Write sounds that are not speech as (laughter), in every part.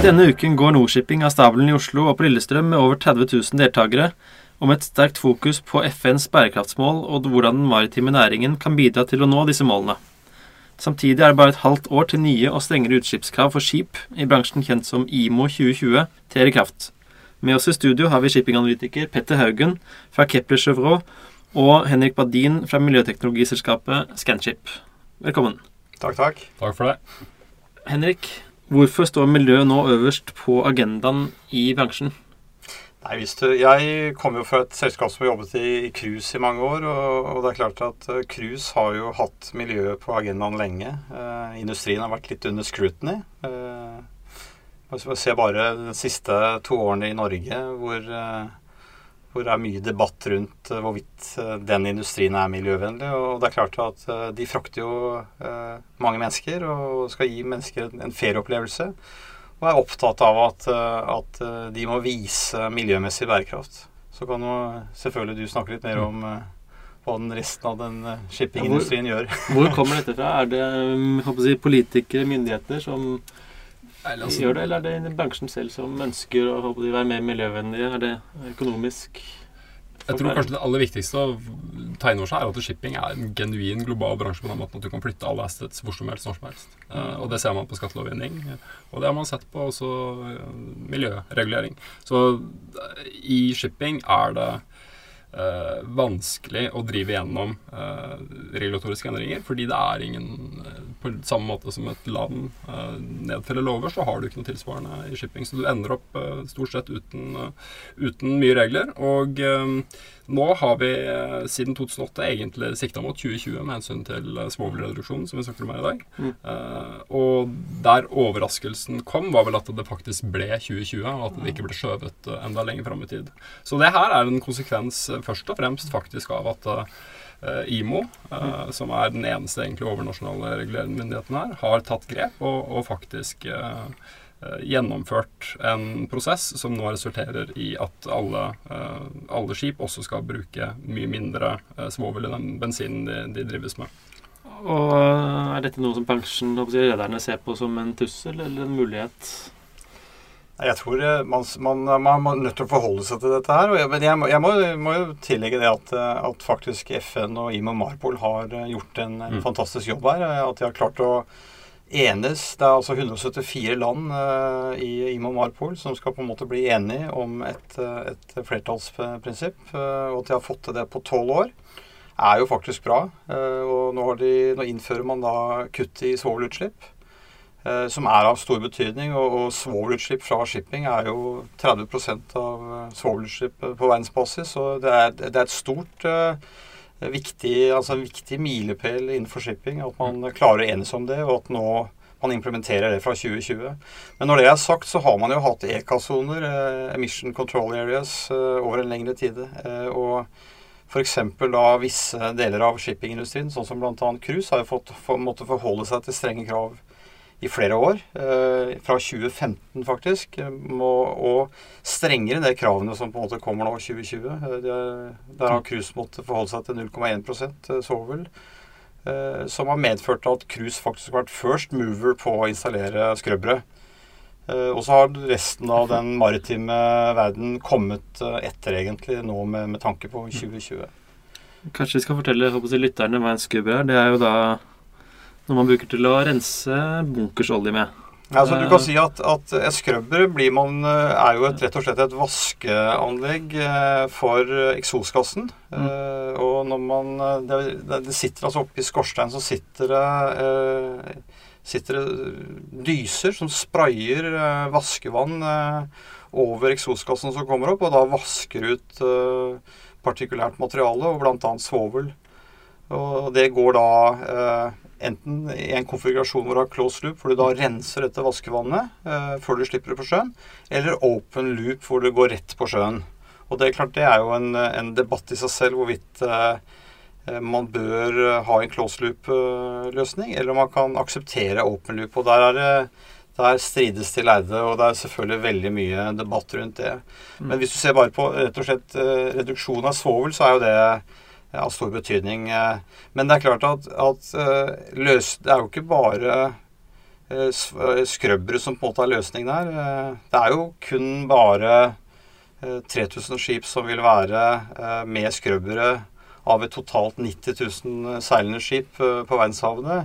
Denne uken går Nordshipping av stabelen i Oslo og på Lillestrøm med over 30 000 deltakere, og med et sterkt fokus på FNs bærekraftsmål og hvordan den maritime næringen kan bidra til å nå disse målene. Samtidig er det bare et halvt år til nye og strengere utslippskrav for skip, i bransjen kjent som IMO 2020, trer i kraft. Med oss i studio har vi shippinganalytiker Petter Haugen fra Kepler Chevrolet og Henrik Badin fra miljøteknologiselskapet Scanship. Velkommen. Takk, takk. Takk for det. Henrik, hvorfor står miljø nå øverst på agendaen i bransjen? Nei, hvis du, Jeg kommer jo fra et selskap som har jobbet i, cruise i mange år. Og, og det er klart at uh, cruise har jo hatt miljøet på agendaen lenge. Uh, industrien har vært litt under scrutiny. Uh, Se bare de siste to årene i Norge hvor, hvor det er mye debatt rundt hvorvidt den industrien er miljøvennlig. Og det er klart at de frakter jo mange mennesker og skal gi mennesker en fair opplevelse og er opptatt av at, eh, at, eh, de må vise miljømessig bærekraft. Så kan jo selvfølgelig du snakke litt mer om eh, hva den resten av den shippingindustrien gjør. Hvor kommer dette fra? Er det si, politikere, myndigheter, som gjør det, eller er det bransjen selv som ønsker å være mer miljøvennlige? Er det økonomisk? Jeg tror kanskje det aller viktigste å ta inn over seg er at shipping er en genuin global bransje på den måten at du kan flytte alle assets hvor som helst, når som helst. Uh, og det ser man på skattelovgivning. Og det har man sett på også uh, miljøregulering. Så i shipping er det Uh, vanskelig å drive gjennom eh, regulatoriske endringer, fordi det er ingen uh, På samme måte som et land nedfeller lover, så har du ikke noe tilsvarende i shipping. Så du ender opp stort sett uten, uten, mye regler. Og nå har vi siden 2008 egentlig sikta mot 2020 med hensyn til svovelreduksjonen, som vi snakker om her i dag. Mm. og der overraskelsen kom, var vel at det faktisk ble 2020, og at det ikke ble skjøvet enda lenger fram i tid. Så det her er en konsekvens først og fremst faktisk av at uh, IMO, uh, som er den eneste egentlig overnasjonale regulerende myndigheten her, har tatt grep og, og faktisk uh, gjennomført en prosess som nå resulterer i at alle, alle skip også skal bruke mye mindre svovel i den bensinen de, de drives med. Og Er dette noe som bransjen rederne ser på som en trussel eller en mulighet? Jeg tror eh, man, man, man, er nødt til å forholde seg til dette her. Men jeg, må, jeg må, må jo tillegge det at, eh, at, faktisk FN og IMO Marpol har eh, gjort en, en mm. fantastisk jobb her. At de har klart å enes. Det er altså 174 land uh, i Imam som skal på en måte bli enige om et, et flertallsprinsipp. Uh, og at de har fått til det på tolv år, er jo faktisk bra. Uh, og nå, de, nå, innfører man da kutt i svovelutslipp. Eh, som er av stor betydning. Og, og svovelutslipp fra shipping er jo 30 av eh, svovelutslipp på verdensbasis. Så det er, det er et stort uh, viktig, altså en viktig milepæl innenfor shipping at man klarer å enes om det, og at nå man implementerer det fra 2020. Men når det er sagt, så har man jo hatt ECA-soner, uh, Emission Control Areas, uh, over en lengre tid. og F.eks. da visse deler av shippingindustrien, sånn som bl.a. cruise, har jo fått for, forholde seg til strenge krav i flere år. Eh, fra 2015, faktisk. Må, og strengere enn de kravene som på en måte kommer nå, 2020. Eh, der har cruise måttet forholde seg til 0,1 eh, svovel. som har medført at cruise faktisk har vært first mover på å installere skrøbbere. og så har resten av den maritime verden kommet etter, egentlig, nå med, med tanke på 2020. Kanskje vi skal fortelle jeg, lytterne hva en skrubber er. Det er jo da når man bruker til å rense bunkersolje med. Altså, du kan si at, at skrubber man, eh, er jo et, rett og slett et vaskeanlegg eh, for eksosgassen. Mm. Uh, og når man det, det, sitter altså oppi skorsteinen så sitter det, uh, sitter det dyser som sprayer uh, vaskevann over eksosgassen som kommer opp, og da vasker ut partikulært materiale, og bl.a. svovel. Og det går da enten i en konfigurasjon hvor du har close loop, hvor du da renser dette vaskevannet eh, før du slipper det på sjøen, eller open loop, hvor du går rett på sjøen. Og det er klart det er jo en, en debatt i seg selv hvorvidt eh, eh man bør ha en close loop-løsning, eller om man kan akseptere open loop. Og der er det der strides de lærde, og det er selvfølgelig veldig mye debatt rundt det. Men hvis du ser bare på rett og slett eh, reduksjon av svovel, så er jo det av stor betydning. Eh, men det er klart at, at eh, løs, det er jo ikke bare eh, skrøbbere som på en måte er løsningen her. Det er jo kun bare 3000 skip som vil være med skrøbbere av et totalt 90 000 seilende skip på verdenshavene.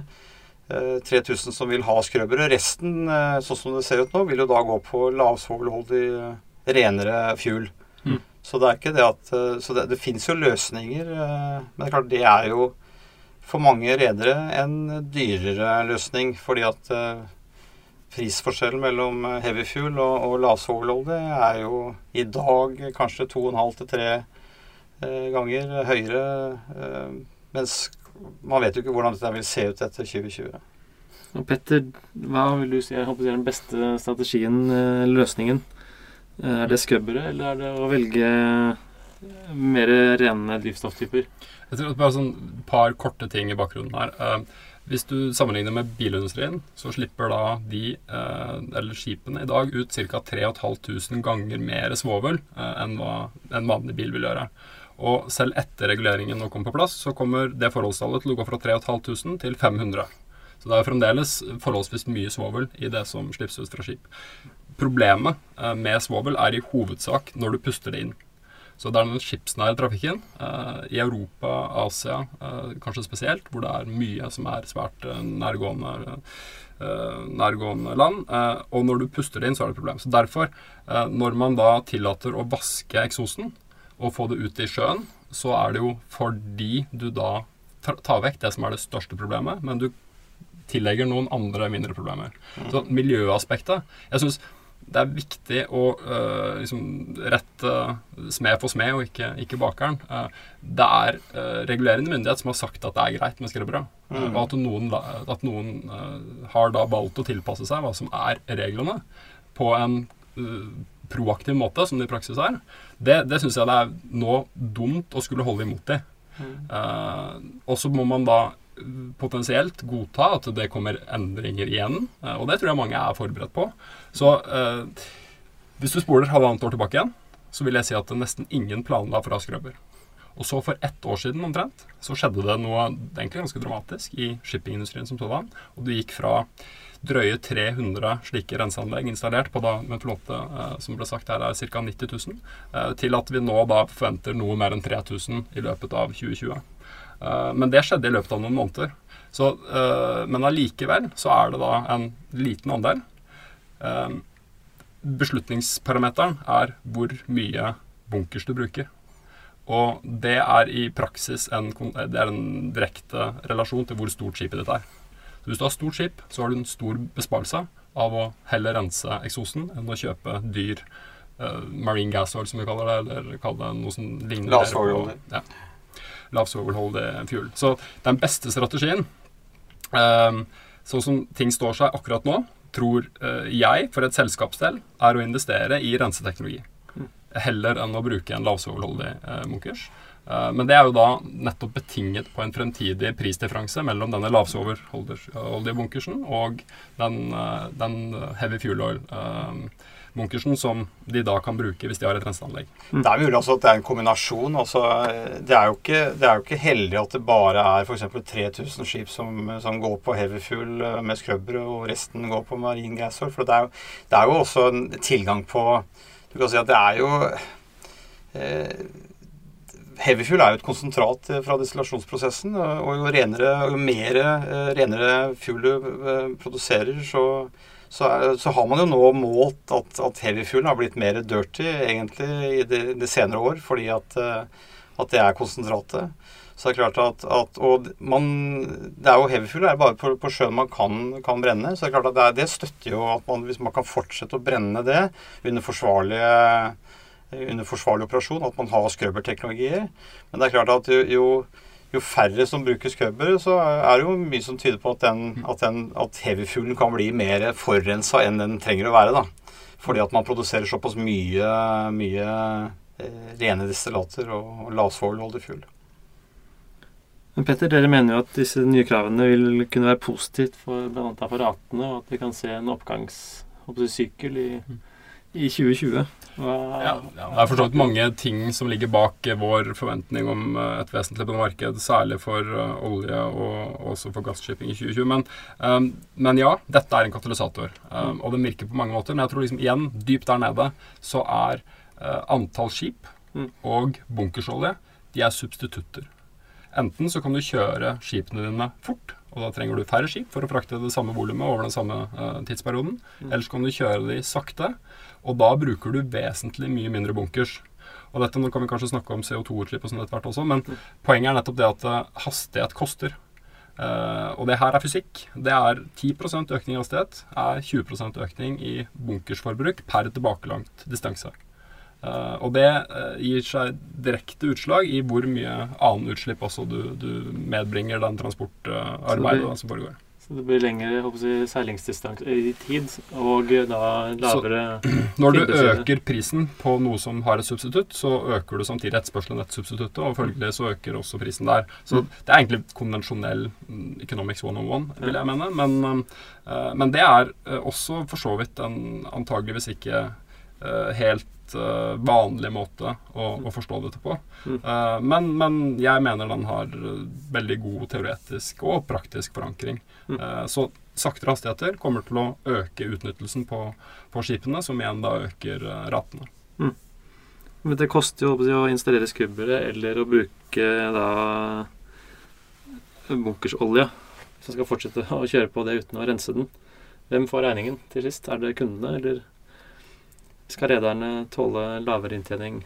3000 som vil ha skrøbbere. Resten, sånn som det ser ut nå, vil jo da gå på lavsvovelholdig renere fuel. Mm. Så det er ikke det at Så det, det fins jo løsninger, men det er klart det er jo for mange redere en dyrere løsning. Fordi at eh, prisforskjellen mellom eh, heavy fuel og, og lavsvovelolje er jo i dag kanskje to og en halv til tre eh, ganger høyere. Eh, mens man vet jo ikke hvordan dette vil se ut etter 2020. Petter, hva vil du si er den beste strategien, eh, løsningen? Eh, er det skubbere, eller er det å velge mer rene drivstofftyper? Jeg tror Bare sånn par korte ting i bakgrunnen her. Uh, hvis du sammenligner med bilindustrien, så slipper da de, eller skipene i dag, ut ca. 3500 ganger mer svovel enn hva en vanlig bil vil gjøre. Og selv etter reguleringen nå kommer på plass, så kommer det forholdstallet til å gå fra 3500 til 500. Så det er fremdeles forholdsvis mye svovel i det som slippes ut fra skip. Problemet med svovel er i hovedsak når du puster det inn. Så det er den skipsnære trafikken uh, i Europa, Asia uh, kanskje spesielt, hvor det er mye som er svært nærgående, nærgående land. og når du puster det inn, så er det et problem. Så derfor, når man da tillater å vaske eksosen og få det ut i sjøen, så er det jo fordi du da tar vekk det som er det største problemet, men du tillegger noen andre mindre problemer. Så miljøaspektet Jeg synes det er viktig å uh, liksom rette smed for smed, og ikke, ikke bakeren. Uh, det er uh, regulerende myndighet som har sagt at det er greit med skrubberød. Mm. Og at noen, at noen har da valgt å tilpasse seg hva som er reglene, på en proaktiv måte, som det i praksis er, det, det syns jeg det er nå dumt å skulle holde imot i. Mm. og så må man da potensielt godta at det kommer endringer igjen. Eh, og det tror jeg mange er forberedt på. Så eh, hvis du spoler halvannet år tilbake igjen, så vil jeg si at nesten ingen planla ha skrubber. Og så for ett år siden omtrent, så skjedde det noe egentlig ganske dramatisk i shippingindustrien som sådan. Og det gikk fra drøye 300 slike renseanlegg installert på da, med flåte eh, som ble sagt her er ca. 90 000, eh, til at vi nå da forventer noe mer enn 3000 i løpet av 2020. Eh, men det skjedde i løpet av noen måneder. Så, uh, men allikevel så er det da en liten andel. Uh, beslutningsparameteren er hvor mye bunkers du bruker. Og det er i praksis en, det en direkte relasjon til hvor stort skipet ditt er. Så Hvis du har stort skip, så har du en stor besparelse av å heller rense eksosen enn å kjøpe dyr uh, marine gas oil, som vi kaller det, eller kalle det noe som ligner. La oss ja lavsvovelholdig fuel. Så den beste strategien, um, sånn som ting står seg akkurat nå, tror uh, jeg for et selskapsdel er å investere i renseteknologi. Mm. Heller enn å bruke en lavsvovelholdig uh, munkers. Men det er jo da nettopp betinget på en fremtidig prisdifferanse mellom denne lavsvovelholdige bunkersen og den, den heavy fuel oil. Bunkersen som de da kan bruke hvis de har et renseanlegg. Det er mulig at det er en kombinasjon. Altså, det, er ikke, det, er jo ikke, heldig at det bare er f.eks. 3000 skip som, som, går på heavy fuel eh, med skrubber, og resten går på marine gas. For det er, jo, det er, jo, også en tilgang på Du kan si at det er jo eh, Heavy fuel er jo et konsentrat eh, fra destillasjonsprosessen. Og jo renere, jo mer eh, renere fuel du produserer, så så, så, har man jo nå målt at, at heavyfuelen har blitt mer dirty egentlig i de, de senere år, fordi at, eh, at, det er konsentratet. Så det er klart at, at Og man Det er jo heavyfuel er bare på, på sjøen man kan, kan, brenne. Så det er klart at det, det støtter jo at man, hvis man kan fortsette å brenne det under forsvarlige under forsvarlig operasjon, at man har skrubberteknologier. Men det er klart at jo, jo jo færre som bruker scrubber, så er det jo mye som tyder på at, den, at, den, at heavyfuglen kan bli mer forurensa enn den trenger å være. da. Fordi at man produserer såpass mye, mye eh, rene destillater og, og lavsvovelholdig fugl. Men Petter, dere mener jo at disse nye kravene vil kunne være positivt for bl.a. for ratene, og at vi kan se en oppgangssykkel i, i 2020? Ja, Det er for så vidt mange ting som ligger bak vår forventning om eh, et vesentlig marked, særlig for uh, olje og også for gasshipping i 2020. Men, um, men, ja, dette er en katalysator, um, og den virker på mange måter. Men jeg tror liksom igjen, dypt der nede, så er uh, antall skip mm. og bunkersolje de er substitutter. Enten så kan du kjøre skipene dine fort, og da trenger du færre skip for å frakte det samme volumet over den samme uh, tidsperioden. Mm. Eller så kan du kjøre de sakte, og da bruker du vesentlig mye mindre bunkers. Og dette, Nå kan vi kanskje snakke om CO2-utslipp og sånn etter hvert også, men mm. poenget er nettopp det at uh, hastighet koster. Uh, og det her er fysikk. Det er 10% økning i hastighet er 20% økning i bunkersforbruk per tilbakelangt distanse. Uh, og det uh, gir seg direkte utslag i hvor mye annen utslipp også du, du medbringer den transportarbeidet som foregår. Så det blir lengre jeg, seilingsdistanse i tid, og da lavere så, (clears throat) Når du øker prisen på noe som har et substitutt, så øker du samtidig etterspørselen etter substituttet, og følgelig så øker også prisen der. Så mm. det er egentlig konvensjonell economics one on one, vil jeg mene. Men, men det er også for så vidt en antageligvis ikke helt uh, vanlig måte å, å, forstå dette på. Mm. Uh, men, men, jeg mener den har veldig god teoretisk og praktisk forankring. Mm. Uh, så saktere hastigheter kommer til å øke utnyttelsen på, på skipene, som igjen da øker ratene. Mm. Men det koster jo å installere skubbere eller å bruke da bunkersolje. Hvis man skal fortsette å kjøre på det uten å rense den. Hvem får regningen til sist? Er det kundene, eller? Skal rederne tåle lavere inntjening?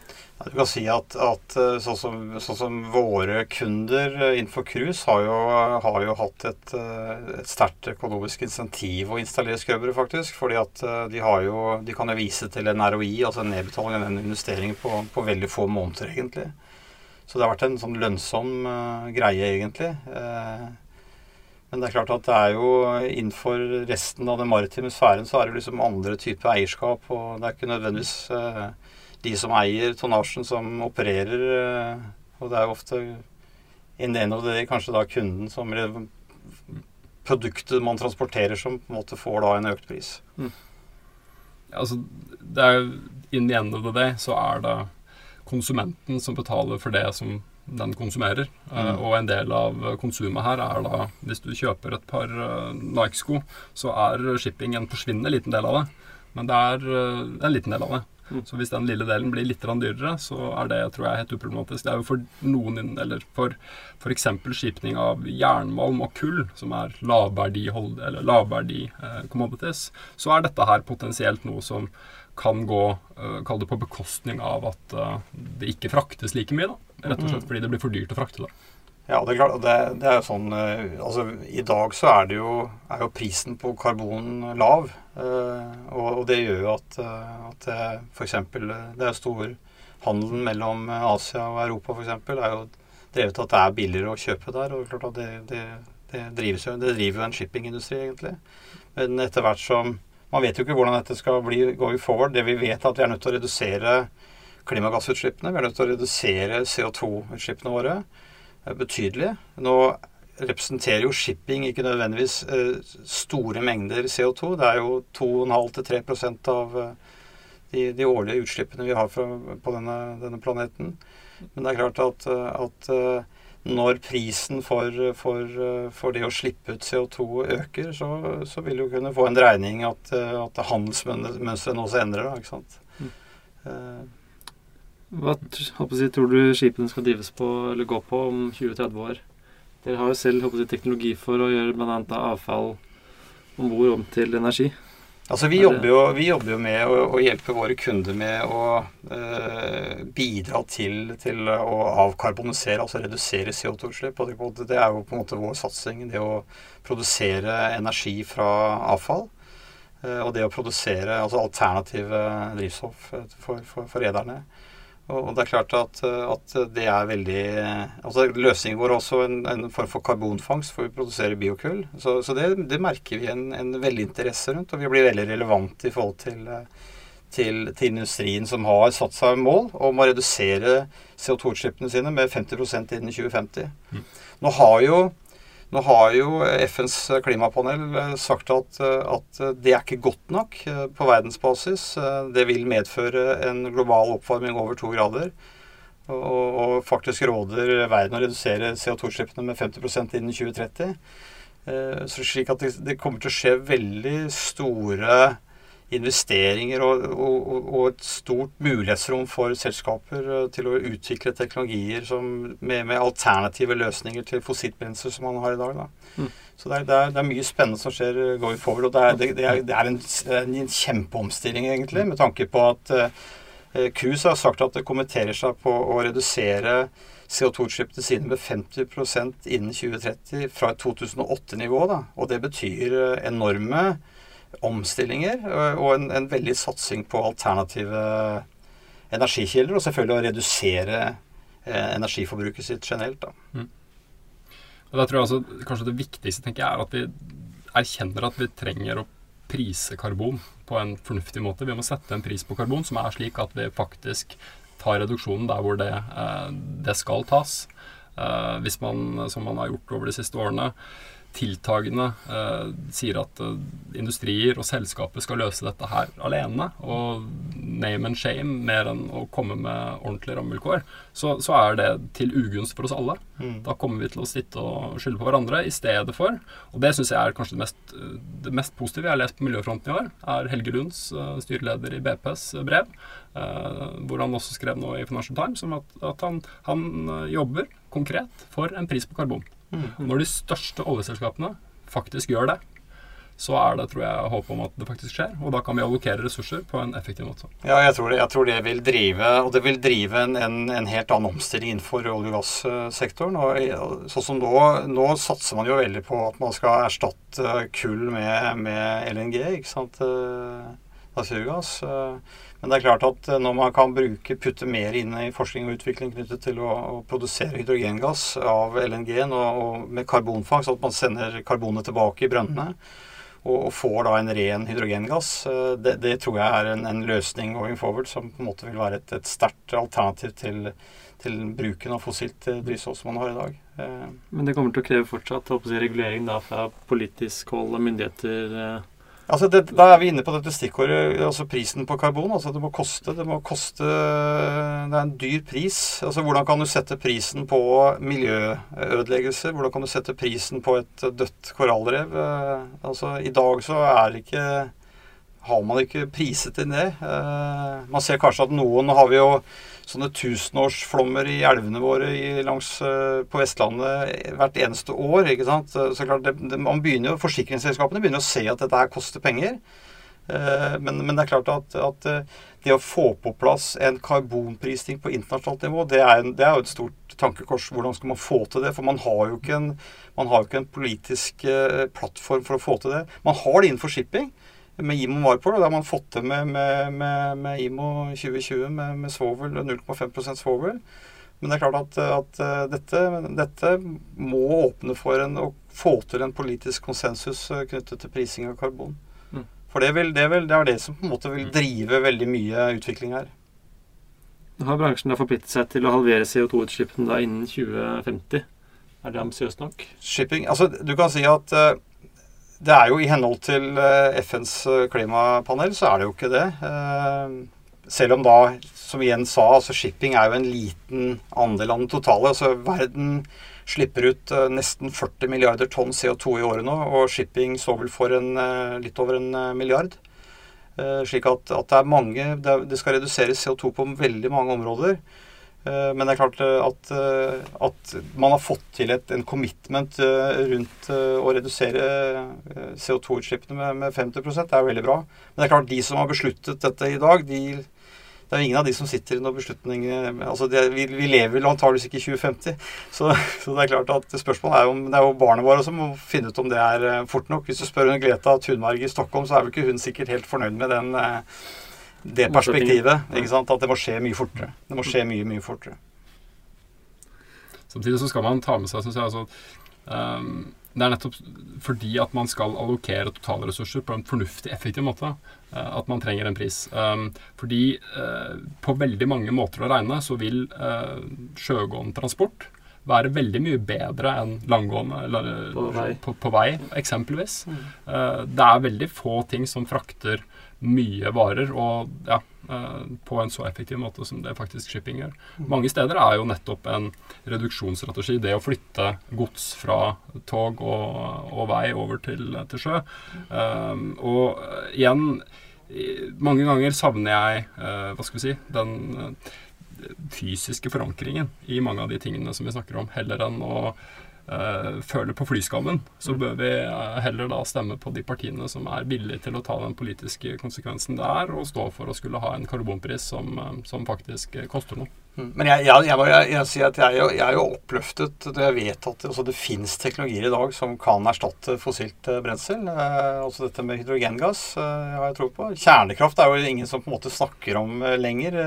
Du kan si at, at eh, sånn, som, sånn, som, våre kunder eh, innenfor cruise har jo, har jo hatt et, eh, et sterkt økonomisk insentiv å installere skrøbbere, faktisk. Fordi at de, jo, de kan jo vise til en ROI, altså en nedbetaling av den investeringen, på, på, veldig få måneder, egentlig. Så det har vært en sånn lønnsom uh, greie, egentlig. Uh, men det er klart at det er jo innenfor resten av den maritime sfæren så er det liksom andre typer eierskap. Og det er ikke nødvendigvis uh, de som eier tonnasjen, som opererer. Uh, og det er jo ofte in the end of the kanskje da kunden som Produktet man transporterer, som på en måte får da en økt pris. Mm. Altså, det er in the end of the day så er det konsumenten som betaler for det som den konsumerer. Eh, mm. og en del av konsumet her er da Hvis du kjøper et par uh, Nike-sko, så er shipping en forsvinnende liten del av det. Men det er uh, en liten del av det. Mm. Så hvis den lille delen blir litt dyrere, så er det tror jeg, helt uproblematisk. Det er jo for noen, eller for f.eks. skipning av jernmalm og kull, som er lavverdi, eller lavverdi eh, commodities, så er dette her potensielt noe som kan gå eh, Kall det på bekostning av at eh, det ikke fraktes like mye. da Rett og slett mm. fordi det blir for dyrt å frakte det. Ja, det er klart. Det, det er jo sånn eh, Altså, i dag så er det jo, er jo prisen på karbon lav. Eh, og, og, det gjør jo at, eh, at f.eks. det er stor Handelen mellom Asia og Europa f.eks. er jo drevet av at det er billigere å kjøpe der. Og klart at det, det, det, drives jo, det driver jo en shippingindustri, egentlig. Men etter hvert som Man vet jo ikke hvordan dette skal bli going forward. Det vi vet, er at vi er nødt til å redusere klimagassutslippene. Vi er nødt til å redusere CO2-utslippene våre eh, betydelig. Nå representerer jo shipping ikke nødvendigvis eh, store mengder CO2. Det er jo 2,5-3 av eh, de, de, årlige utslippene vi har fra, på denne, denne, planeten. Men det er klart at, at når prisen for, for, for, det å slippe ut CO2 øker, så, så vil du kunne få en dreining at, at handelsmønsteret også endrer. Da, ikke sant? Mm. Hva jeg, tror du skipene skal drives på eller gå på om 20-30 år? Dere har jo selv jeg, teknologi for å gjøre bl.a. avfall om bord om til energi. Altså Vi jobber jo, vi jobber jo med å, å, hjelpe våre kunder med å eh, bidra til, til, å avkarbonisere, altså redusere CO2-utslipp. Det er jo på en måte vår satsing. Det å produsere energi fra avfall. Eh, og det å produsere altså alternative drivstoff for, for, for rederne. Og det er klart at, at det er veldig altså Løsningen vår er også en, en, form for karbonfangst for vi produserer biokull. Så, så det, det, merker vi en, en, veldig interesse rundt, og vi blir veldig relevante i forhold til, til, til industrien som har satt seg mål om å redusere CO2-utslippene sine med 50% innen 2050. Mm. Nå har jo Nå har jo FNs klimapanel sagt at, at det er ikke godt nok på verdensbasis. Det vil medføre en global oppvarming over to grader. Og, og faktisk råder verden å redusere CO2-utslippene med 50% innen 2030. Så slik at det, det kommer til å skje veldig store investeringer og, og, og, et stort mulighetsrom for selskaper eh, til å utvikle teknologier som, med, med, alternative løsninger til fossilt brensel som man har i dag. Mm. Så det er, det, er, det er, mye spennende som skjer eh, going forward. Og det er, det er, det er en, en, kjempeomstilling, egentlig, med tanke på at eh, KUS har sagt at det kommenterer seg på å redusere CO2-utslippene sine med 50% innen 2030 fra et 2008-nivå. Og det betyr enorme omstillinger og en, en veldig satsing på alternative energikilder. Og selvfølgelig å redusere eh, energiforbruket sitt generelt. Da. Mm. Og da tror jeg altså, Kanskje det viktigste tenker jeg, er at vi erkjenner at vi trenger å prise karbon på en fornuftig måte. Vi må sette en pris på karbon som er slik at vi faktisk tar reduksjonen der hvor det, eh, det skal tas. Eh, hvis man, som man har gjort over de siste årene, tiltagende eh, sier at eh, industrier og selskapet skal løse dette her alene, og name and shame mer enn å komme med ordentlige rammevilkår, så, så, er det til ugunst for oss alle. Mm. Da kommer vi til å sitte og skylde på hverandre i stedet for Og det syns jeg er kanskje det mest, det mest, positive jeg har lest på miljøfronten i år, er Helge Lunds, uh, styreleder i BPs, brev, Eh, hvor han også skrev noe i Financial Times om at, at han, han jobber konkret for en pris på karbon. Mm. Når de største oljeselskapene faktisk gjør det, så er det tror jeg, håp om at det faktisk skjer. Og da kan vi allokere ressurser på en effektiv måte. Ja, jeg tror det, jeg tror det vil drive og det vil drive en, en, en helt annen omstilling innenfor olje- og gassektoren. Og sånn som nå, nå satser man jo veldig på at man skal erstatte kull med, med LNG, ikke sant. Naturgass. Eh, men det er klart at eh, når man kan bruke, putte mer inn i forskning og utvikling knyttet til å, å produsere hydrogengass av LNG-en og, og, med karbonfangst, at man sender karbonet tilbake i brønnene og, og, får da en ren hydrogengass, eh, det, det tror jeg er en, en, løsning going forward som på en måte vil være et, et sterkt alternativ til, til, bruken av fossilt drivstoff som man har i dag. Men det kommer til å kreve fortsatt si, regulering da fra politisk hold og myndigheter? Altså det, da er vi inne på dette stikkordet, altså prisen på karbon. altså Det må koste. Det må koste Det er en dyr pris. altså Hvordan kan du sette prisen på miljøødeleggelser? Hvordan kan du sette prisen på et dødt korallrev? Eh, altså I dag så er det ikke Har man ikke priset inn det. Eh, man ser kanskje at noen har vi jo sånne tusenårsflommer i elvene våre i, langs, uh, på Vestlandet hvert eneste år. ikke sant? Så klart, det, det, man begynner jo, Forsikringsselskapene begynner å se at dette her koster penger. Eh, men, men, det er klart at, at uh, det å få på plass en karbonprising på internasjonalt nivå, det er, en, det er, jo et stort tankekors. Hvordan skal man få til det? For man har jo ikke en, jo ikke en politisk plattform for å få til det. Man har det innenfor shipping med IMO Marpol. Og det har man fått til med, med, med, med IMO 2020 med, med svovel, 0,5% svovel. Men det er klart at, at eh, dette, dette, må åpne for en, å få til en politisk konsensus eh, knyttet til prising av karbon. Mm. For det, vil, det, vil, det, er det som på en måte vil mm. drive veldig mye utvikling her. Nå har bransjen da forpliktet seg til å halvere CO2-utslippene innen 2050. Er det ambisiøst nok? Shipping, altså Du kan si at uh, det er jo i henhold til eh, FNs eh, klimapanel, så er det jo ikke det. Eh, selv om da, som igjen sa, altså shipping er jo en liten andel av den totale. altså Verden slipper ut nesten 40 milliarder tonn CO2 i året nå, og shipping står vel for en, litt over en milliard. Slik at, at det er mange Det skal reduseres CO2 på veldig mange områder. Eh, men det er klart eh, at, eh, at man har fått til et, en commitment rundt å redusere CO2-utslippene med, med 50 Det er veldig bra. Men det er klart de som har besluttet dette i dag, de, det er ingen av de som sitter i noen beslutninger altså det, vi, vi, lever vel antakeligvis ikke i 2050. Så, (laughs) så, det er klart at spørsmålet er om det er jo barna våre som må finne ut om det er fort nok. Hvis du spør hun Greta Thunberg i Stockholm, så er vel ikke hun sikkert helt fornøyd med den det perspektivet. ikke sant? At det må skje mye fortere. Det må skje mye, mye fortere. Samtidig så skal man ta med seg synes jeg, altså, um, Det er nettopp fordi at man skal allokere totalressurser på en fornuftig, effektiv måte, uh, at man trenger en pris. Um, fordi uh, på veldig mange måter å regne så vil uh, sjøgående transport være veldig mye bedre enn langgående eller, På vei. På, på vei, eksempelvis. Eh, det er veldig få ting som frakter mye varer, og ja, eh, på en så effektiv måte som det faktisk shipping gjør. Mange steder er jo nettopp en reduksjonsstrategi, det å flytte gods fra tog og, og vei over til, til sjø. Um, og igjen, mange ganger savner jeg, eh, hva skal vi si, den eh, fysiske forankringen i mange av de tingene som vi snakker om, heller enn å eh, føle på flyskammen. Så bør vi eh, heller da stemme på de partiene som er villige til å ta den politiske konsekvensen det er, og stå for å skulle ha en karbonpris som, eh, som faktisk koster noe. Mm. Men jeg, jeg, jeg, må- jeg, sier at jeg, jeg er jo oppløftet når jeg vet at altså det finnes teknologier i dag som kan erstatte fossilt brensel. Eh, også dette med hydrogengass eh, har jeg tro på. Kjernekraft er jo ingen som på en måte snakker om eh, lenger.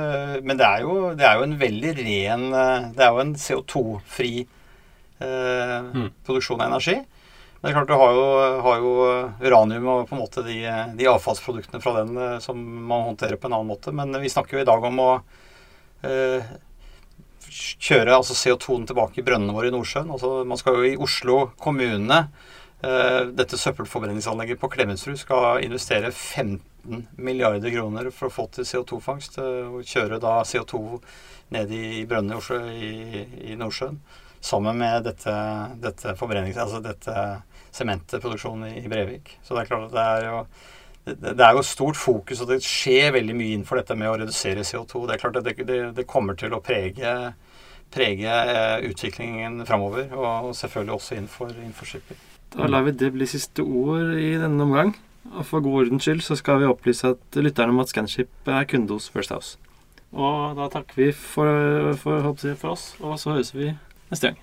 Men det er, jo, det er jo en veldig ren Det er jo en CO2-fri eh, Mm. produksjon av energi. Men det er klart du har jo, har jo uranium og på en måte de, de avfallsproduktene fra den eh, som man håndterer på en annen måte. Men vi snakker jo i dag om å eh, kjøre altså CO2-en tilbake i brønnene våre i Nordsjøen. Altså, man skal jo i Oslo kommune eh, Dette søppelforbrenningsanlegget på Klemetsrud skal investere 15 milliarder kroner for å få til CO2-fangst. eh, og kjøre da CO2 ned i, i brønnene i, i, i Nordsjøen. Sammen med dette, dette forbrenings... Altså dette sementproduksjonen i, Brevik. Så det er klart at det er jo det, er jo stort fokus, og det skjer veldig mye innenfor dette med å redusere CO2. Det er klart at det, det, det kommer til å prege, prege eh, utviklingen framover, og, selvfølgelig også innenfor, innenfor shipping. Da lar vi det bli siste ord i denne omgang. Og for god ordens skyld så skal vi opplyse at lytterne om at Scanship er kunde hos First House. Og da takker vi for, for, for oss, og så høres vi neste gang.